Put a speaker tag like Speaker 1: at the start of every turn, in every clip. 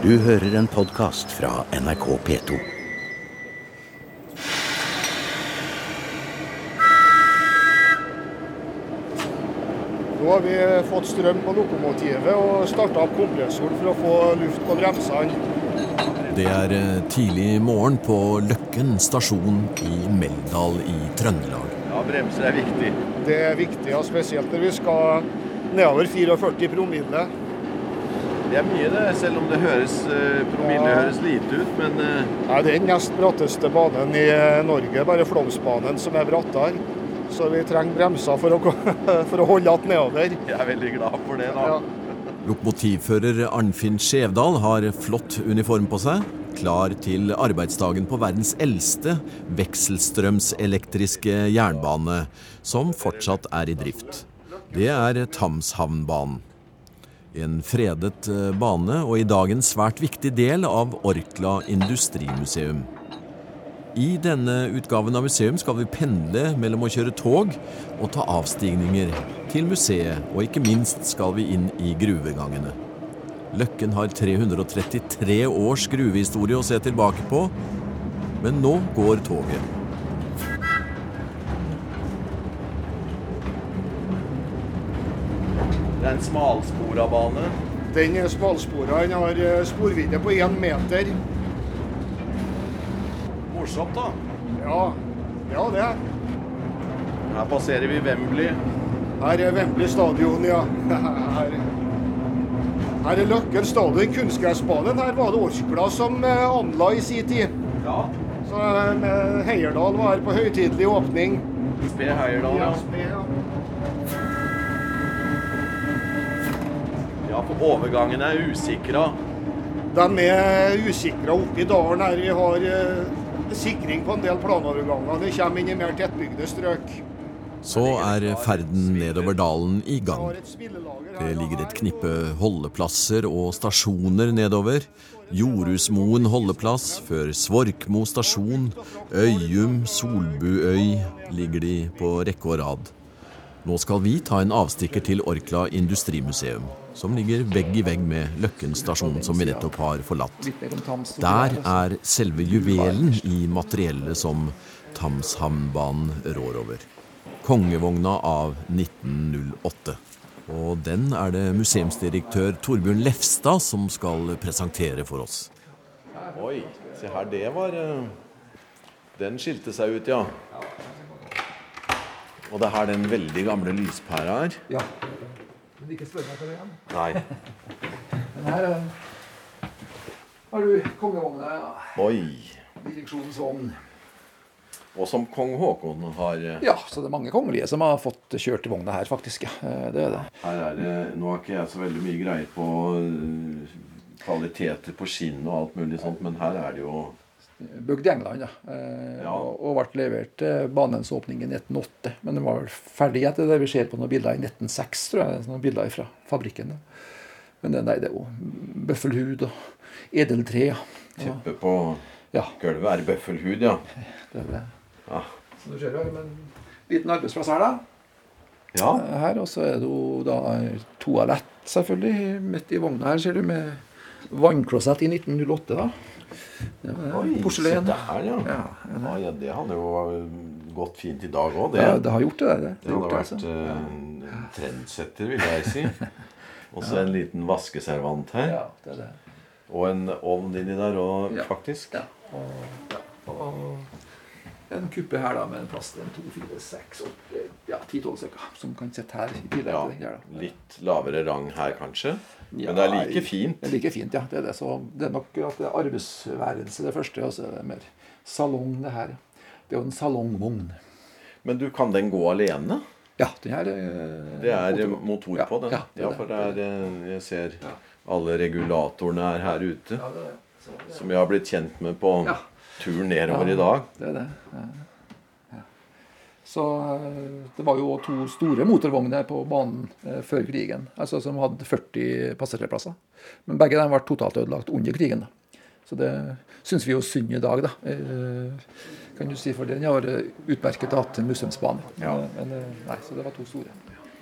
Speaker 1: Du hører en podkast fra NRK P2.
Speaker 2: Nå har vi fått strøm på lokomotivet og starta opp kompressoren for å få luft på bremsene.
Speaker 3: Det er eh, tidlig morgen på Løkken stasjon i Meldal i Trøndelag.
Speaker 4: Ja, bremser er viktig.
Speaker 2: Det er viktig, ja, spesielt når vi skal nedover 44 promille.
Speaker 4: Det er mye det, selv om det høres, eh, promille
Speaker 2: Ja.
Speaker 4: høres lite ut. Men eh,
Speaker 2: Nei, Det er den nest bratteste banen i eh, Norge, bare Flåmsbanen som er brattere. Så vi trenger bremser for å, for å holde igjen nedover.
Speaker 4: jeg er veldig glad for det. da.
Speaker 2: Ja.
Speaker 3: Lokomotivfører Arnfinn Skjevdal har flott uniform på seg, klar til arbeidsdagen på verdens eldste vekselstrømselektriske jernbane, som fortsatt er i drift. Det er Tamshavnbanen. En fredet eh, bane og i dag en svært viktig del av Orkla industrimuseum. I denne utgaven av museum skal vi pendle mellom å kjøre tog og ta avstigninger til museet, og ikke minst skal vi inn i gruvegangene. Løkken har 333 års gruvehistorie å se tilbake på, men nå går toget.
Speaker 4: Det er en smalspora bane.
Speaker 2: Den er smalspora. Den har eh, sporvidde på én meter.
Speaker 4: Morsomt, da.
Speaker 2: Ja, ja det.
Speaker 4: Her passerer vi Wembley.
Speaker 2: Her er Wembley stadion, ja. Her, her er Løkken stadion, kunstgressbanen. Her var det Orkla som eh, anla i sin tid.
Speaker 4: Ja.
Speaker 2: Så eh, Heierdal var her på høytidelig åpning.
Speaker 4: Spe Heierdal. Ja.
Speaker 2: Ja.
Speaker 4: for overgangene er usikra.
Speaker 2: De er usikra oppe i dalen her. Vi har eh, sikring på en del planoverganger. Det kommer inn i mer tettbygde strøk.
Speaker 3: Så er ferden nedover dalen i gang. Det ligger et knippe holdeplasser og stasjoner nedover. Jorusmoen holdeplass før Svorkmo stasjon. Øyum, Solbuøy ligger de på rekke og rad. Nå skal vi ta en avstikker til Orkla industrimuseum, som ligger vegg i vegg med Løkken stasjon, som vi nettopp har forlatt. Der er selve juvelen i materiellet som Tamshamnbanen rår over. Kongevogna av 1908. Og den er det museumsdirektør Torbjørn Lefstad som skal presentere for oss.
Speaker 4: Oi, se her, det var eh, Den skilte seg ut, ja. Og det er her den veldig gamle lyspæra er.
Speaker 5: Ja. Men ikke spør meg på det igjen.
Speaker 4: Nei.
Speaker 5: Men her eh, har du kongevogna, ja.
Speaker 4: Oi.
Speaker 5: Direksjonens vogn.
Speaker 4: Og som kong Haakon har eh,
Speaker 5: Ja, så det er mange kongelige som har fått kjørt i vogna her, faktisk. ja. Eh, Det er det.
Speaker 4: Her er det Nå har ikke jeg så veldig mye greie på kvaliteter på skinn og alt mulig sånt, men her er det jo
Speaker 5: Bygd i England, ja. Eh,
Speaker 4: Ja.
Speaker 5: Og, ble levert til banens åpning i 1908. Men den var vel ferdig etter det vi ser på noen bilder i 1906, tror jeg. Noen bilder fra fabrikken. da. Men det, nei, det er jo bøffelhud og edeltre. Ja. Og,
Speaker 4: på
Speaker 5: ja,
Speaker 4: gulvet er bøffelhud, ja.
Speaker 5: det er det.
Speaker 4: Ja.
Speaker 5: Så du ser jo en liten arbeidsplass her, da.
Speaker 4: ja.
Speaker 5: her, og så er det jo da toalett, selvfølgelig, midt i vogna her, ser du, med vannklosett i 1908, da. Det var
Speaker 4: Oi,
Speaker 5: porselen.
Speaker 4: se der, ja.
Speaker 5: Ja,
Speaker 4: ja, ja. Det hadde jo gått fint i dag òg,
Speaker 5: det,
Speaker 4: Ja,
Speaker 5: det har gjort det, det.
Speaker 4: Det
Speaker 5: har
Speaker 4: hadde
Speaker 5: gjort
Speaker 4: vært
Speaker 5: altså.
Speaker 4: trendsetter, vil jeg si. Og så en liten vaskeservant her.
Speaker 5: Ja, det er det.
Speaker 4: Og en ovn inni der òg, faktisk.
Speaker 5: Ja. og en kuppe her da, med en plass til to, fire, seks, åtte, ja, ti-tolv stykker, som kan sitte her i tillegg
Speaker 4: Ja,
Speaker 5: til den der. da.
Speaker 4: Litt lavere rang her, kanskje.
Speaker 5: Ja,
Speaker 4: Men det er like fint.
Speaker 5: Det er like fint, ja. Det er, det. Så det er nok at det er arbeidsværelse det første, og så er det mer salong det her. Det er jo en salongvogn.
Speaker 4: Men du, kan den gå alene?
Speaker 5: Ja, den her eh,
Speaker 4: Det er
Speaker 5: motor-
Speaker 4: motor på den.
Speaker 5: ja, det
Speaker 4: Ja,
Speaker 5: det.
Speaker 4: for det er eh, Jeg ser
Speaker 5: Ja.
Speaker 4: alle regulatorene er her ute.
Speaker 5: Ja,
Speaker 4: Som jeg har blitt kjent med på
Speaker 5: Ja.
Speaker 4: Turen nedover
Speaker 5: Ja.
Speaker 4: i dag.
Speaker 5: det er det. Ja. Så eh, det var jo to store motorvogner på banen eh, før krigen, altså som hadde 40 passasjerplasser. Men begge de ble totalt ødelagt under krigen. da. Så det syns vi jo synd i dag, da. Eh, kan du si, For den har utmerket hatt en museumsbane.
Speaker 4: Ja.
Speaker 5: Men nei, så det var to store.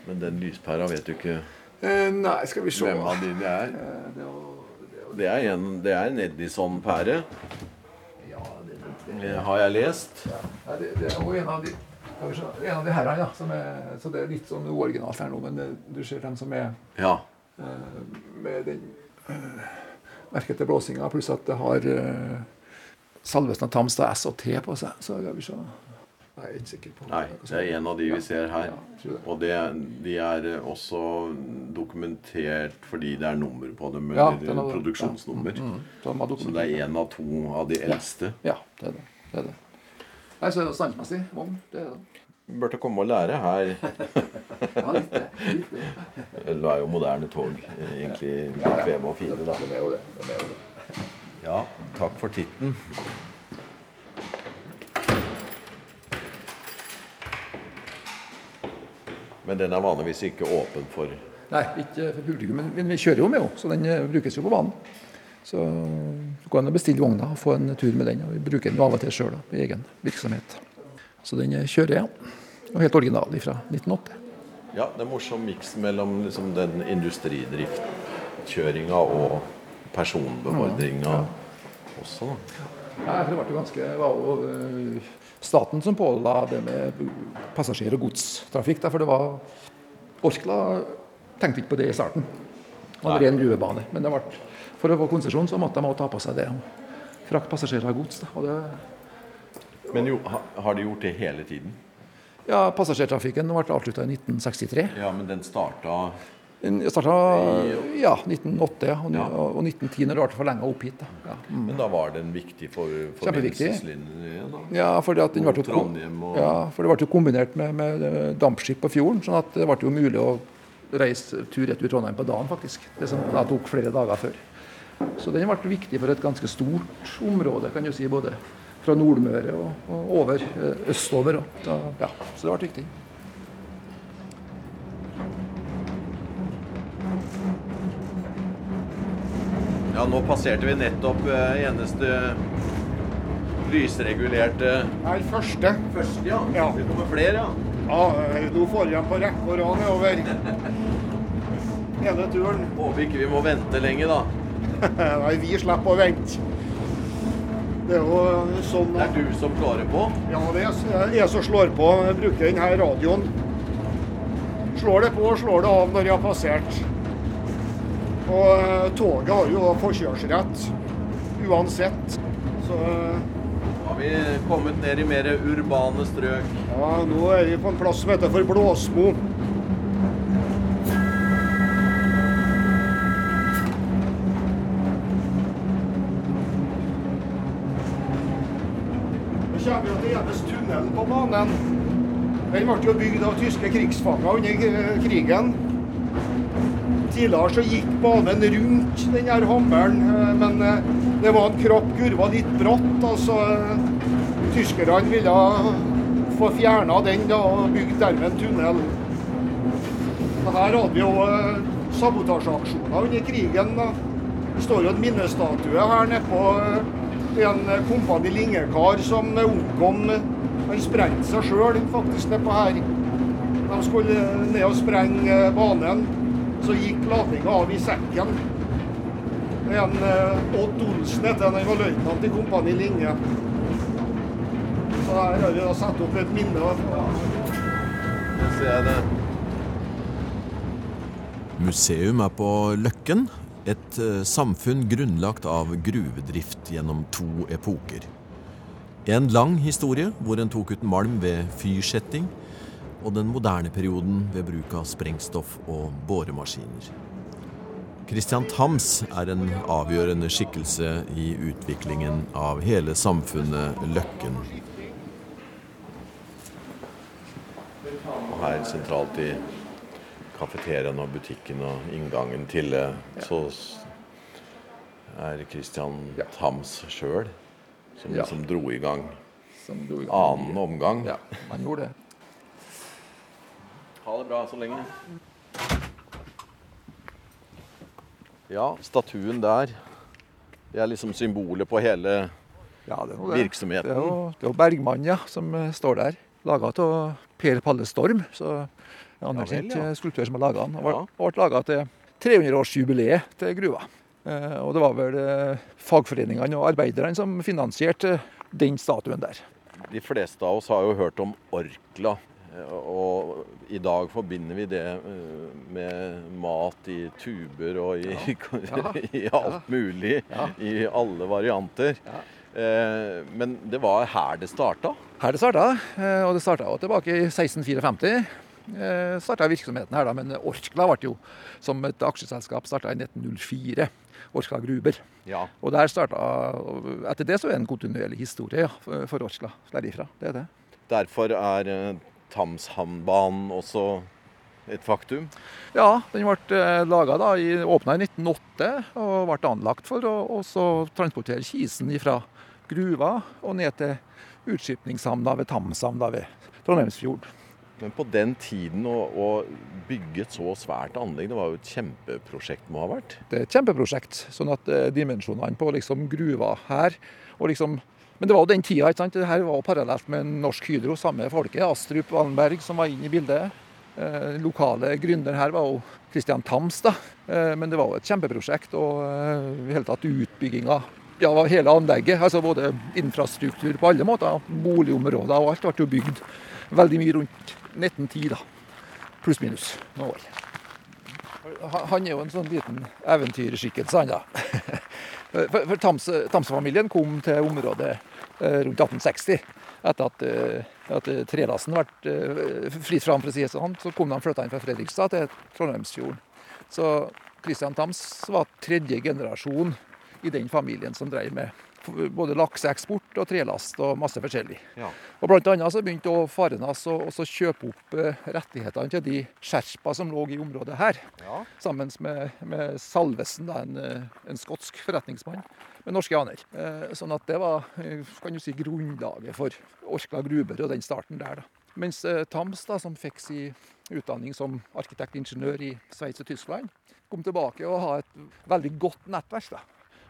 Speaker 4: Men den lyspæra vet du ikke
Speaker 5: Eh, nei, skal vi se.
Speaker 4: hvem av dem det
Speaker 5: Det det er
Speaker 4: Det er, en, det er en Edison-pære,
Speaker 5: Ja, det, det,
Speaker 4: eh, har jeg lest.
Speaker 5: Nei, det, det er jo en av de en av de her, ja, som er, så det er litt sånn uoriginalt her nå, men det, du ser dem som er
Speaker 4: Ja.
Speaker 5: uh, med den uh, merkete blåsinga, pluss at det har uh, Salvesen av Tamstad S og T på seg. Så skal vi se. Jeg er ikke sikker på
Speaker 4: Nei, det er en av de vi ser her.
Speaker 5: Ja, det.
Speaker 4: Og det, de er eh, også dokumentert fordi det er nummer på dem,
Speaker 5: Ja,
Speaker 4: eller produksjonsnummer.
Speaker 5: Mm, mm. De
Speaker 4: Så det er en av to av de eldste.
Speaker 5: Ja, det er det. det, er det. Nei, så standsmessig vogn. Det er det.
Speaker 4: Burde komme og lære her.
Speaker 5: Ja, litt det. Litt det.
Speaker 4: Det er jo moderne tog. Egentlig bekvemme og fine, da.
Speaker 5: De er jo det.
Speaker 4: Ja, takk for titten. Men den er vanligvis ikke åpen for
Speaker 5: Nei, ikke for publikum, men, men vi kjører jo med henne, så den eh, brukes jo på banen. Så du kan bestille vogna og få en tur med den. og Vi bruker den jo av og til sjøl i egen virksomhet. Så den eh, kjører jeg. Og helt original fra 1980.
Speaker 4: Ja, det er morsom miks mellom liksom, den industridriftkjøringa og personbefordringa også. Da.
Speaker 5: Ja, for det ble jo ganske, var eh, staten som påla det med passasjer- og godstrafikk. da, For det var Orkla tenkte ikke på det i starten. Det var
Speaker 4: en
Speaker 5: ren gruvebane. Men det ble, for å få konsesjon så måtte de ta på seg det. Frakt passasjerer og gods. Da. Og det,
Speaker 4: Men jo, har de gjort det hele tiden?
Speaker 5: ja, Passasjertrafikken ble avslutta i 1963.
Speaker 4: Ja, men den starta
Speaker 5: Den starta ja, 1908 ja, og,
Speaker 4: Ja.
Speaker 5: og 1910 når det ble forlenga opp hit. Da. Ja.
Speaker 4: Men da var den viktig for forbindelseslinjen?
Speaker 5: Ja, at ble jo,
Speaker 4: og-
Speaker 5: ja, for det ble jo kombinert med, med eh, dampskip på fjorden, sånn at det ble jo mulig å reise tur-retur Trondheim på dagen, faktisk. Det som da tok flere dager før. Så den ble viktig for et ganske stort område, kan du si, både fra Nordmøre og, og over eh, østover. Og, ja, så det ble viktig.
Speaker 4: Ja, nå passerte vi nettopp eh, eneste lysregulerte
Speaker 2: Nei, første.
Speaker 4: Første, ja.
Speaker 2: Ja.
Speaker 4: Det kommer flere, ja.
Speaker 2: Ja, eh, nå får jeg på rekke og rad nedover. Hele turen.
Speaker 4: Håper ikke vi må vente lenge, da.
Speaker 2: Nei, vi slipper å vente. Det er jo sånn
Speaker 4: Det er du som klarer på.
Speaker 2: Ja, det er jeg som slår på. Jeg bruker denne radioen. Slår det på og slår det av når jeg har passert. Og eh, toget har jo forkjørsrett uansett. Så eh,
Speaker 4: Har vi kommet ned i mer urbane strøk?
Speaker 2: ja, nå er vi på en plass som heter for Blåsmo. Kommer vi til eneste tunnel på banen. Den ble jo bygd av tyske krigsfanger under eh, krigen. Tidligere så gikk banen rundt den her hammeren, eh, men eh, det var en krapp kurve litt bratt. altså Tyskerne ville få fjerna den da, og bygd dermed en tunnel. Her hadde vi jo eh, sabotasjeaksjoner under krigen. da. Det står jo en minnestatue her nede på en Kompani Linge-kar som omkom. Han sprengte seg sjøl faktisk nedpå her. De skulle ned og sprenge banen. Så gikk ladninga av i sekken. En eh, Odd Olsen het han. Han var løytnant i Kompani Linge. Så her har vi da satt opp et minne.
Speaker 4: Nå ser jeg det.
Speaker 3: Museum er på Løkken, et eh, samfunn grunnlagt av gruvedrift gjennom to epoker. En lang historie hvor en tok ut malm ved fyrsetting, og den moderne perioden ved bruk av sprengstoff og boremaskiner. Christian Thams er en avgjørende skikkelse i utviklingen av hele samfunnet Løkken.
Speaker 4: Og her sentralt i kafeteriaen og butikken og inngangen til det, så er Christian
Speaker 5: Ja.
Speaker 4: Thams sjøl som
Speaker 5: Ja.
Speaker 4: dro i gang
Speaker 5: Som dro i gang.
Speaker 4: annen omgang.
Speaker 5: Ja, man gjorde det.
Speaker 4: Ha det bra så lenge. Ja, statuen der. Det er liksom symbolet på hele
Speaker 5: Ja, det er
Speaker 4: virksomheten.
Speaker 5: Det er jo, det er jo Bergmann ja, som eh, står der. Laga av Per Palle Storm. Så en anerkjent
Speaker 4: Ja vel, ja.
Speaker 5: eh, skulptør som har laga den. Og ble, og ble laga til 300-årsjubileet til gruva. Eh, og det var vel fagforeningene og arbeiderne som finansierte den statuen der.
Speaker 4: De fleste av oss har jo hørt om Orkla. Og i dag forbinder vi det eh, med mat i tuber og i, i alt mulig.
Speaker 5: Ja.
Speaker 4: I alle varianter.
Speaker 5: Ja.
Speaker 4: Eh, Men det var her det starta.
Speaker 5: Her det starta, eh, og det starta tilbake i 1654. Eh, starta virksomheten her, da, men Orkla ble jo som et aksjeselskap starta i 1904. Orkla Gruber.
Speaker 4: Ja.
Speaker 5: Og der starta, Etter det så er det en kontinuerlig historie ja, for Orkla derifra. Det er det.
Speaker 4: Derfor er Tamshamnbanen også et faktum.
Speaker 5: Ja, den ble laget laga da, i, åpna i 1908 og ble anlagt for å transportere kisen fra gruva og ned til utskipningshamna ved Tamshamn ved Trondheimsfjorden.
Speaker 4: Men på den tiden å, å bygge et så svært anlegg, det var jo et kjempeprosjekt må ha vært?
Speaker 5: Det er et kjempeprosjekt. sånn at eh, dimensjonene på liksom gruva her og liksom, Men det var jo den tida. ikke sant? Det her var parallelt med Norsk Hydro, samme folket. Astrup Wallenberg som var inne i bildet. Eh, lokale gründer her var jo Christian Tams, da. Eh, men det var jo et kjempeprosjekt. Og eh, i hele tatt utbygginga ja, hele anlegget. altså Både infrastruktur på alle måter, boligområder og alt ble jo bygd veldig mye rundt 1910, da. Pluss-minus noen år. Han- er jo en sånn liten eventyrskikkelse, han da. For, for Tams-familien kom til området rundt 1860. Etter at, eh, at eh, trelasten ble eh, fritt fram, for å si det sånn, så kom de flytta inn fra Fredrikstad til Trondheimsfjorden. Så Christian Tams var tredje generasjon i den familien som drev med både lakseeksport og trelast og masse forskjellig.
Speaker 4: Ja.
Speaker 5: Og Blant annet så begynte Farenas å kjøpe opp eh, rettighetene til de sherpa som lå i området her
Speaker 4: Ja.
Speaker 5: sammen med, med Salvesen, da, en, eh, en skotsk forretningsmann med norske aner. Eh, Sånn at det var kan du si, grunnlaget for Orkla Gruber og den starten der. da. Mens Tams, da, som fikk sin utdanning som arkitekt-ingeniør i Sveits og Tyskland, kom tilbake og ha et veldig godt nettverk. da.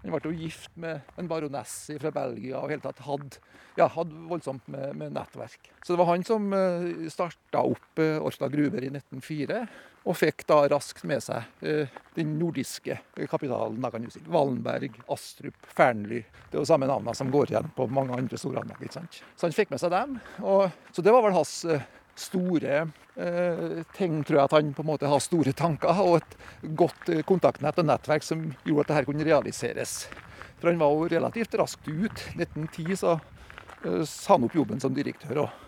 Speaker 5: Han ble jo gift med en baroness fra Belgia og tatt hadde, ja, hadde voldsomt med, med nettverk. Så det var han som uh, starta opp uh, Orkla Gruber i 1904, og fikk da raskt med seg eh, den nordiske kapitalen. da kan du si. Wallenberg, Astrup, Fearnley. Det er jo samme navnene som går igjen på mange andre store anlegg. Så han fikk med seg dem. Og, så det var vel hans eh, store eh, ting, tror jeg, at han på en måte har store tanker og et godt eh, kontaktnett og nettverk som gjorde at dette kunne realiseres. For han var jo relativt raskt ut. 1910 så eh, sa han opp jobben som direktør og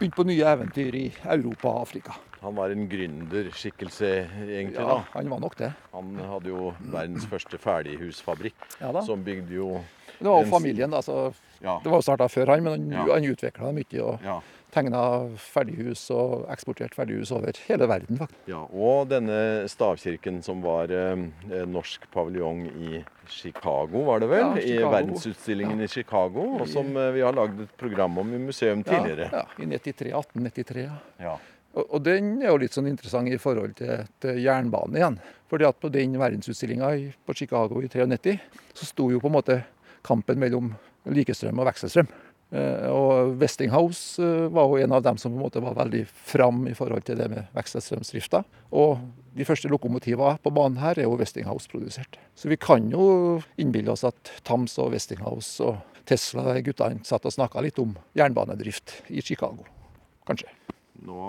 Speaker 5: begynte på nye eventyr i Europa og Afrika.
Speaker 4: Han var en gründerskikkelse, egentlig.
Speaker 5: Ja,
Speaker 4: da.
Speaker 5: han var nok det.
Speaker 4: Han hadde jo verdens første ferdighusfabrikk,
Speaker 5: Ja da.
Speaker 4: som bygde jo
Speaker 5: Det var jo familien, da. Så
Speaker 4: Ja.
Speaker 5: det var jo starta før han, men han,
Speaker 4: Ja.
Speaker 5: utvikla mye og
Speaker 4: ja.
Speaker 5: Tegna ferdighus og eksportert ferdighus over hele verden, faktisk.
Speaker 4: Ja, og denne stavkirken som var eh, norsk paviljong i Chicago, var det vel?
Speaker 5: Ja,
Speaker 4: I verdensutstillingen i Chicago, og som eh, vi har lagd et program om i museum tidligere.
Speaker 5: Ja, ja, I 93, 1893. ja.
Speaker 4: Ja.
Speaker 5: Og, og den er jo litt sånn interessant i forhold til, til jernbanen igjen. Fordi at på den verdensutstillinga på Chicago i 93, så sto jo på en måte kampen mellom likestrøm og vekselstrøm. Eh, og Westinghouse eh, var jo en av dem som på en måte var veldig fram i forhold til det med vekselstrømsdrifta. Og de første lokomotivene på banen her er jo Westinghouse-produsert. Så vi kan jo innbille oss at Tams og Westinghouse og Tesla, de guttene, satt og snakka litt om jernbanedrift i Chicago. Kanskje.
Speaker 4: Nå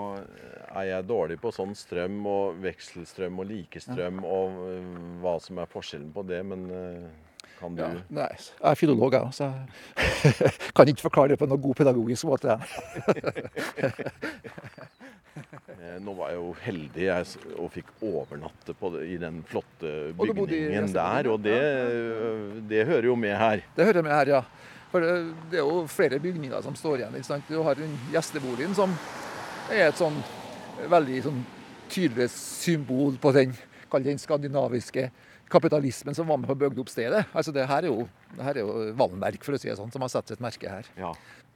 Speaker 4: er jeg dårlig på sånn strøm og vekselstrøm og likestrøm og eh, hva som er forskjellen på det, men kan du
Speaker 5: Ja, nei, jeg er filolog, jeg, så jeg kan ikke forklare det på noen god pedagogisk måte.
Speaker 4: Eh, Nå var jeg jo heldig jeg, og fikk overnatte på i den flotte
Speaker 5: Og
Speaker 4: bygningen der, og det, det hører jo med her.
Speaker 5: Det hører med her, ja. For det, det er jo flere bygninger som står igjen. ikke sant? Du har den gjesteboligen som er et sånn veldig sånn tydelig symbol på den, kall den skandinaviske kapitalismen som var med på å bygge opp stedet. Altså det her er jo, det her er jo Wallenberg, for å si det sånn, som har satt sitt merke her.
Speaker 4: Ja.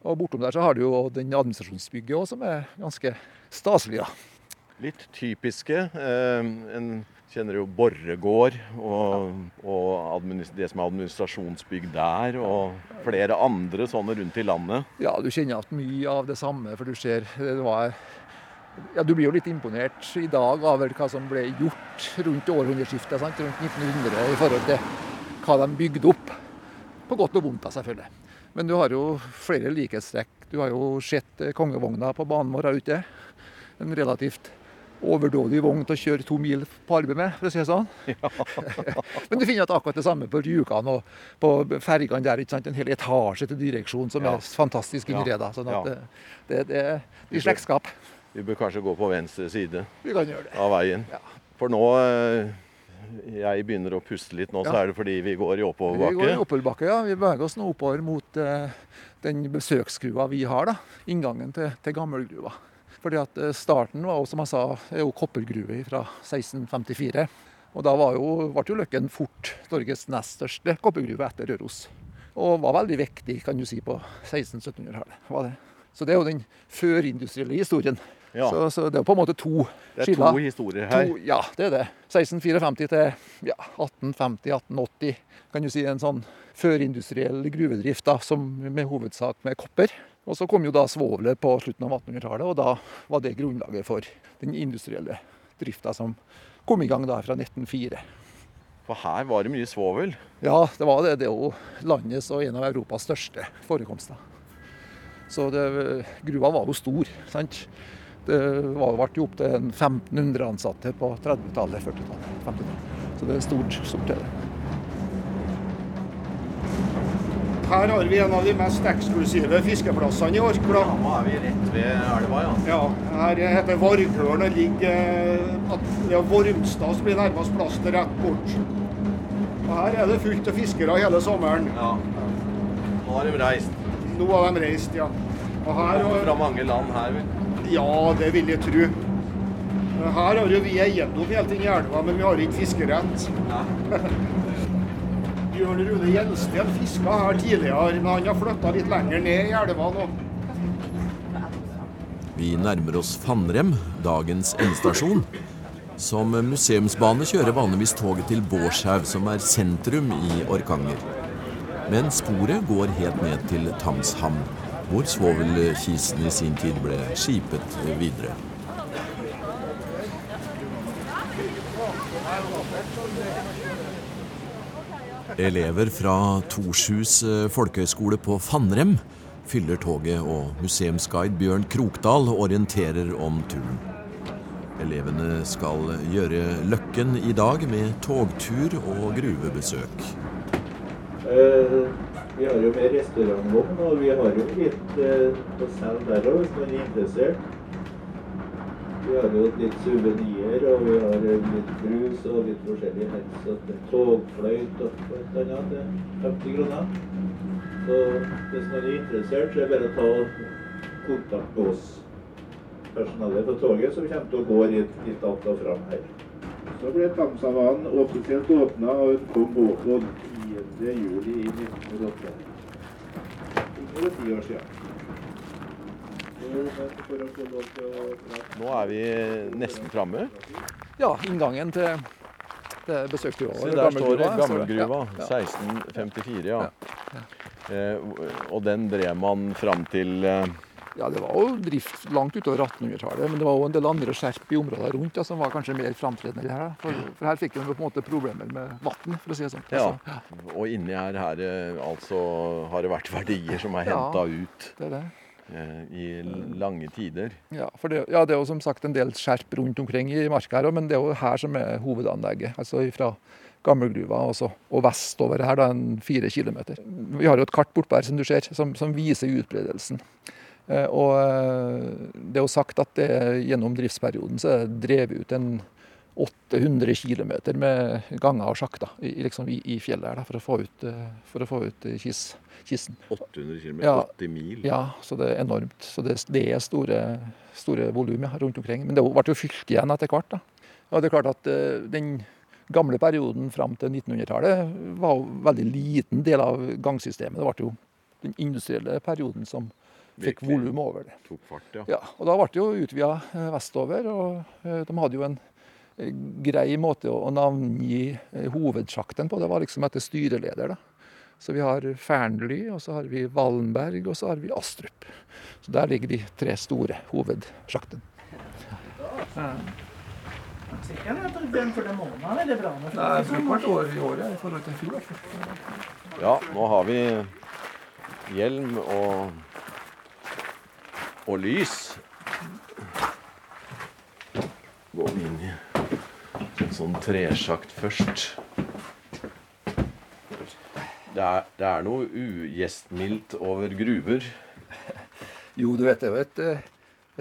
Speaker 5: Og bortom der så har du jo den administrasjonsbygget òg, som er ganske staselig. ja.
Speaker 4: Litt typiske. Eh, en kjenner jo Borregaard og, og det som er administrasjonsbygg der, og flere andre sånne rundt i landet.
Speaker 5: Ja, du kjenner igjen mye av det samme, for du ser det var ja, Du blir jo litt imponert i dag over hva som ble gjort rundt århundreskiftet, sant? rundt 1900, i forhold til hva de bygde opp. På godt og vondt, da, selvfølgelig. Men du har jo flere likhetstrekk. Du har jo sett eh, kongevogna på banen vår, her ute. En relativt overdådig vogn til å kjøre to mil på arbeid med, for å si det sånn. Ja. Men du finner at akkurat det samme på Rjukan og på fergene der. ikke sant? En hel etasje til direksjon som ja. er fantastisk innreda. Sånn at det, det, det, det er slektskap.
Speaker 4: Vi bør kanskje gå på venstre side
Speaker 5: av
Speaker 4: veien. For nå eh, jeg begynner å puste litt nå, så er det fordi vi går i oppoverbakke?
Speaker 5: Vi går i oppoverbakke, ja. Vi beveger oss nå oppover mot uh, den besøksgrua vi har. da, Inngangen til, til gammelgruva. Fordi at eh, Starten var jo, som jeg sa, er jo koppergruve fra 1654. Og da var jo, ble jo Løkken fort Norges nest største koppergruve etter Røros. Og var veldig viktig kan du si, på 1600-1700-tallet. Så det er jo den førindustrielle historien. Ja. Så, så, det er på en måte to skiller.
Speaker 4: Det er to historier her. To,
Speaker 5: ja, det er det. 1654 til ja, 1850-1880. Kan du si en sånn førindustriell gruvedrift da, som med hovedsak med kopper. Og så kom jo da svovelet på slutten av 1800-tallet, og da var det grunnlaget for den industrielle drifta som kom i gang da fra 1904.
Speaker 4: For her var det mye svovel?
Speaker 5: Ja, det var det. Det er jo landets og en av Europas største forekomster. Så det, gruva var jo stor. sant? Det var, ble jo opptil 1500 ansatte på 30-tallet, 40-tallet, 50-tallet. Så det er stort. stort det.
Speaker 2: Her har vi en av de mest eksklusive fiskeplassene i Orkla.
Speaker 4: Ja, nå er vi rett ved elva, ja.
Speaker 2: ja. Her heter Varghølen og ligger ja, Vormstad som blir nærmest plass til rett bort. Og Her er det fullt av fiskere hele sommeren.
Speaker 4: Ja. Nå har de reist.
Speaker 2: Nå har de reist, ja.
Speaker 4: Og her, Fra mange land her, vel?
Speaker 2: Ja, det vil jeg tro. Her har jo vi eiendom helt inn i elva, men vi har ikke fiskerett. Bjørn Rune Gjensten fiska her tidligere, men han har flytta litt lenger ned i elva nå.
Speaker 3: Vi nærmer oss Fannrem, dagens endestasjon. Som museumsbane kjører vanligvis toget til Bårshaug, som er sentrum i Orkanger. Men sporet går helt ned til Tamshamn, hvor svovelkisten i sin tid ble skipet videre. Elever fra Torshus eh, folkehøgskole på Fannrem fyller toget, og museumsguide Bjørn Krokdal orienterer om turen. Elevene skal gjøre Løkken i dag med togtur og gruvebesøk.
Speaker 6: Uh, vi har jo med restaurantvogn, og vi har jo litt eh, på selge der òg, hvis man er interessert. Vi har jo litt suvenirer, og vi har litt brus og litt forskjellig helse. Togfløyt og et eller annet til 50 kroner. Så hvis man er interessert, så er det bare å ta kontakt med oss personalet på toget, som kommer til å gå litt, litt att og fram her. Så ble Tamsavanen offisielt åpna og kong 9. juli i 1908. Under ti år siden.
Speaker 4: Nå er vi nesten framme.
Speaker 5: Ja, inngangen til, til vi
Speaker 4: Se, der står det Gammelgruva. Ja. 1654, ja. ja. Eh, og den drev man fram til eh,
Speaker 5: ja, det var jo drift langt utover 1800-tallet, men det var jo en del andre skjerp i områdene rundt ja, som var kanskje mer framtredende her. For, for her fikk de på en måte problemer med vann, for å si det sånn.
Speaker 4: Ja. Altså, ja. Og inni her, her eh, altså, har det vært verdier som er henta ja, ut.
Speaker 5: Det er det
Speaker 4: eh, i lange tider.
Speaker 5: Ja, det, ja, det er jo som sagt en del skjerp rundt omkring i marka her men det er jo her som er hovedanlegget. Altså fra Gammelgruva også, og vestover her, da, en fire kilometer. Vi har jo et kart bortpå her som du ser, som, som viser utbredelsen. Eh, og eh, det er jo sagt at det, gjennom driftsperioden så er det drevet ut en 800 km med ganger og sjakter i, liksom i, i fjellet her, da, for å få ut, eh, for å få ut kis, kissen.
Speaker 4: 800 km? Ja, 80 mil?
Speaker 5: Ja, så det er enormt. Så det, det er store, store volum rundt omkring. Men det ble jo fylt igjen etter hvert. da. Og det er klart at den gamle perioden fram til 1900-tallet var jo veldig liten del av gangsystemet. Det ble jo den industrielle perioden som fikk volum over det.
Speaker 4: Tok fart, ja.
Speaker 5: ja. Og da ble det jo utvida eh, vestover. og eh, De hadde jo en eh, grei måte å navngi hovedsjakten på. Det var liksom etter styreleder. da. Så vi har Fearnley, og så har vi Wallenberg, og så har vi Astrup. Så der ligger de tre store hovedsjaktene.
Speaker 7: Sikkert at den for den måneden er veldig bra. med
Speaker 5: Det er brukbart år i året i forhold til i fjor. i hvert fall.
Speaker 4: Ja, nå har vi hjelm og, og lys. Gå inn i en sånn tresjakt først. Det er, det er noe ugjestmildt over gruver.
Speaker 5: Jo, du vet det er jo et, eh,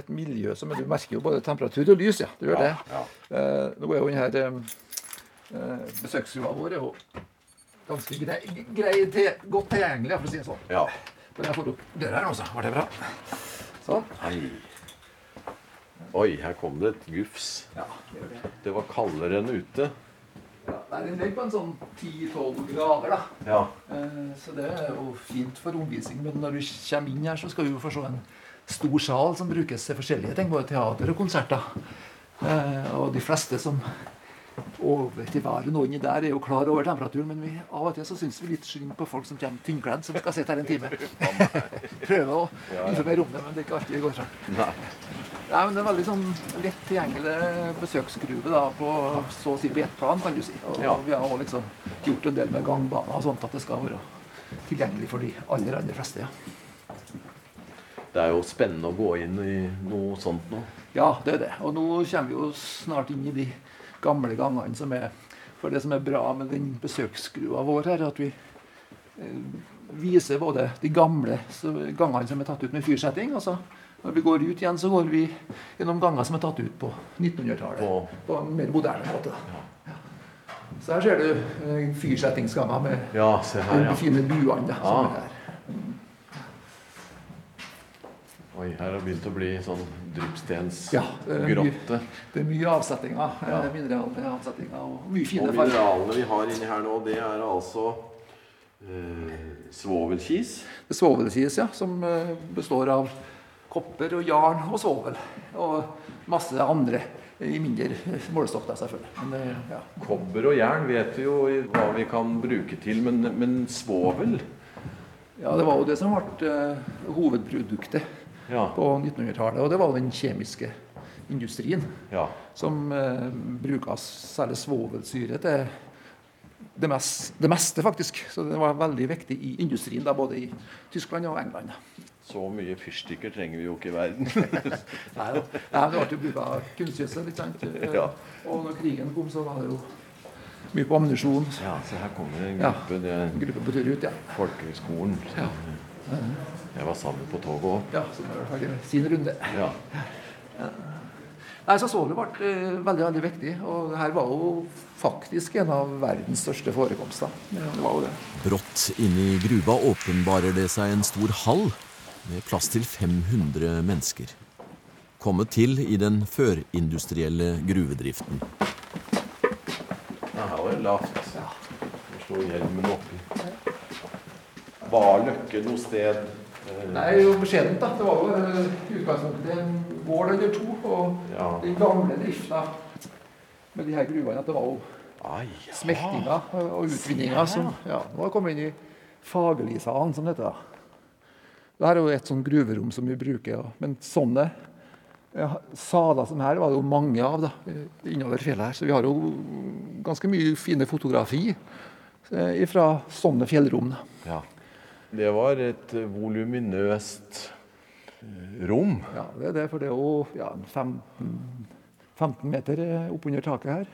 Speaker 5: et miljø som Du merker jo både temperatur og lys, ja. Du gjør det.
Speaker 4: ja.
Speaker 5: Eh, nå er jo denne eh, besøksrua vår er jo ganske grei, grei til, godt tilgjengelig, for å si det sånn.
Speaker 4: ja.
Speaker 5: Men jeg får opp døra her også. Var det bra? Sånn.
Speaker 4: Hei. Oi, her kom det et gufs.
Speaker 5: Ja, det
Speaker 4: var kaldere enn ute.
Speaker 5: Ja, det er en ligger på en sånn 10-12 grader, da.
Speaker 4: Ja.
Speaker 5: Eh, Så det er jo fint for omvisning. Men når du kommer inn her, så skal du jo få se en stor sal som brukes til forskjellige ting. Både teater og konserter. Eh, Og de fleste som over til varen og der, er jo klar over temperaturen. Men vi, av og til så syns vi litt synd på folk som kommer tynnkledd, som skal sitte her en time. Prøve å informere om det, men det er ikke alltid det går sånn.
Speaker 4: Nei.
Speaker 5: Nei, men Det er veldig sånn lett tilgjengelig besøksgruve da, på så å si på ett plan, kan du si. Og
Speaker 4: Ja.
Speaker 5: vi har også liksom gjort en del med gangbaner og sånt at det skal være tilgjengelig for de aller, aller fleste. ja.
Speaker 4: Det er jo spennende å gå inn i noe sånt nå.
Speaker 5: Ja, det er det. Og nå kommer vi jo snart inn i de gamle gangene som er For det som er bra med den besøksskrua vår her, er at vi eh, viser både de gamle så- gangene som er tatt ut med fyrsetting. Altså, når vi går ut igjen, så går vi gjennom ganger som er tatt ut på 1900-tallet.
Speaker 4: På-
Speaker 5: På en mer moderne måte. Ja. Så her ser du eh, fyrsettingsganger med
Speaker 4: Ja, se her, ja.
Speaker 5: fine buene.
Speaker 4: Ja.
Speaker 5: er.
Speaker 4: Oi, her har det begynt å bli sånn dryppstensgrotte.
Speaker 5: Ja, det er mye- er avsetninger.
Speaker 4: Ja.
Speaker 5: eh, Mineralavsetninger og mye fine farger.
Speaker 4: Og mineralene vi har inni her nå, det er altså eh, svovelkis.
Speaker 5: Det er svovelkis, ja, som eh, består av kopper og jarn og svovel. Og masse andre i mindre målestokk, selvfølgelig. Men ja.
Speaker 4: Kobber og jern vet vi jo hva vi kan bruke til, men, men svovel
Speaker 5: ja, det var jo det som ble eh, hovedproduktet
Speaker 4: Ja.
Speaker 5: på 1900-tallet. Og det var den kjemiske industrien
Speaker 4: ja.
Speaker 5: som eh, bruka særlig svovelsyre til det, mest, det meste, faktisk. Så det var veldig viktig i industrien, da, både i Tyskland og England.
Speaker 4: Så mye fyrstikker trenger vi jo ikke i verden.
Speaker 5: Nei, da. Det ble jo bruka kunstgjødsel. ikke sant?
Speaker 4: Ja.
Speaker 5: Og når krigen kom, så var det jo mye på ammunisjon.
Speaker 4: Ja, så her kommer det en
Speaker 5: Ja.
Speaker 4: gruppe. Er
Speaker 5: En gruppe på tur ut, ja.
Speaker 4: Folkehøgskolen.
Speaker 5: Ja.
Speaker 4: Jeg var sammen på toget òg.
Speaker 5: ja som er ferdig med sin runde.
Speaker 4: Ja.
Speaker 5: Nei, så Svovel ble eh, veldig veldig viktig, og det her var jo faktisk en av verdens største forekomster. Ja, det var jo det.
Speaker 3: Brått inne i gruva åpenbarer det seg en stor hall med plass til 500 mennesker. Kommet til i den førindustrielle gruvedriften.
Speaker 4: Det her var det lavt. Her står hjelmen oppi. Var Løkke noe sted
Speaker 5: Nei, jo beskjedent, da. Det var jo eh, i utgangspunktet en gård eller to. Og
Speaker 4: Ja.
Speaker 5: den gamle drifta med de her gruvene, at det var jo
Speaker 4: Ai,
Speaker 5: smeltinga og utvinninga som ja, Nå har vi kommet inn i Fagerlisalen, som det heter. da. Det er jo et sånn gruverom som vi bruker. Ja. Men sånne ja, saler som her var det jo mange av da, innover fjellet her. Så vi har jo ganske mye fine fotografi eh, fra sånne fjellrom. da.
Speaker 4: Ja. Det var et voluminøst eh, rom.
Speaker 5: Ja, det er det, for det er jo ja, 15, 15 meter eh, oppunder taket her.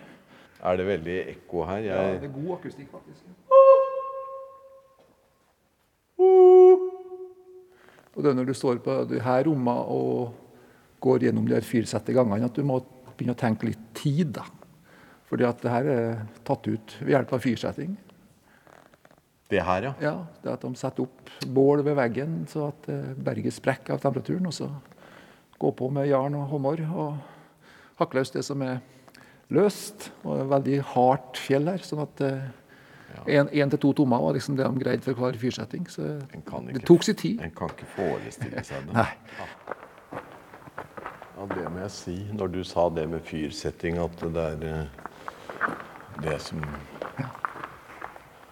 Speaker 4: Er det veldig ekko her?
Speaker 5: Ja, det er god akustikk, faktisk. Og det er når du står på de her rommene og går gjennom de her fyrsette gangene, at du må begynne å tenke litt tid. da. Fordi at det her er tatt ut ved hjelp av fyrsetting.
Speaker 4: Det her, ja.
Speaker 5: Ja, det at De setter opp bål ved veggen så at eh, berget sprekker av temperaturen. Og så gå på med jern og hummer og hakke løs det som er løst. Og det er veldig hardt fjell her. sånn at én til to tommer var liksom det de greide for hver fyrsetting. Så
Speaker 4: ikke,
Speaker 5: det tok sin tid.
Speaker 4: En kan ikke forestille seg det.
Speaker 5: Nei.
Speaker 4: Ja, det må jeg si. Når du sa det med fyrsetting, at det er eh, det som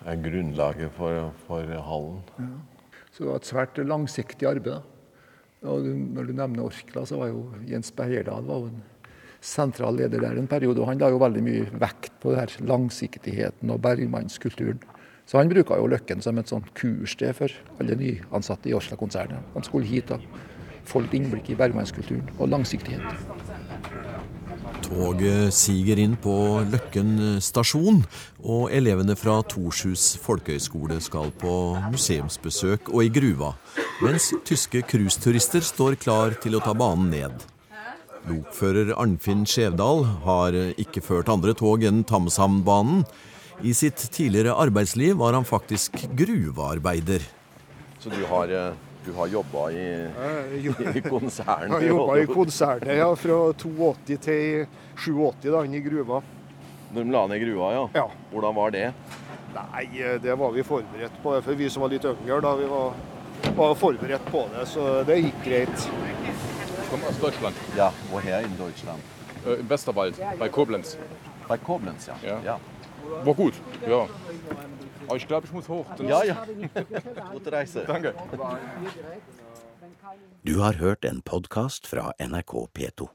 Speaker 4: er grunnlaget for, for hallen.
Speaker 5: Så det var et svært langsiktig arbeid. du- når du nevner Orkla, så var jo Jens Beierdal var jo en sentral leder der en periode. og Han la jo veldig mye vekt på det her langsiktigheten og bergmannskulturen. Så han bruka jo Løkken som et sånt kursted for alle nyansatte i Orkla-konsernet. De skulle hit og få litt innblikk i bergmannskulturen og langsiktighet.
Speaker 4: Toget siger inn på Løkken stasjon, og elevene fra Torshus folkehøgskole skal på museumsbesøk og i gruva, mens tyske cruiseturister står klar til å ta banen ned. Lokfører Arnfinn Skjevdal har ikke ført andre tog enn Tamshamnbanen. I sitt tidligere arbeidsliv var han faktisk gruvearbeider.
Speaker 8: Så du har, eh, du har jobba i, i konsernet?
Speaker 2: Jeg jobba i konsernet ja, fra 82 til 87 da, inn i gruva.
Speaker 8: De la ned gruva, ja?
Speaker 2: Ja.
Speaker 8: Hvordan var det?
Speaker 2: Nei, det var vi forberedt på. For vi som var litt yngre, da, vi var, var forberedt på det. Så det gikk greit.
Speaker 9: Ich komme aus Deutschland,
Speaker 8: Ja, woher in Deutschland?
Speaker 9: äh, im Westerwald, bei Koblenz.
Speaker 8: Bei Koblenz, ja.
Speaker 9: Ja.
Speaker 8: ja.
Speaker 9: War gut, ja. Aber ich glaube, ich muss hoch.
Speaker 8: Ja, ja. Gute reise.
Speaker 9: Danke.
Speaker 1: Du har hørt en podkast fra NRK P2.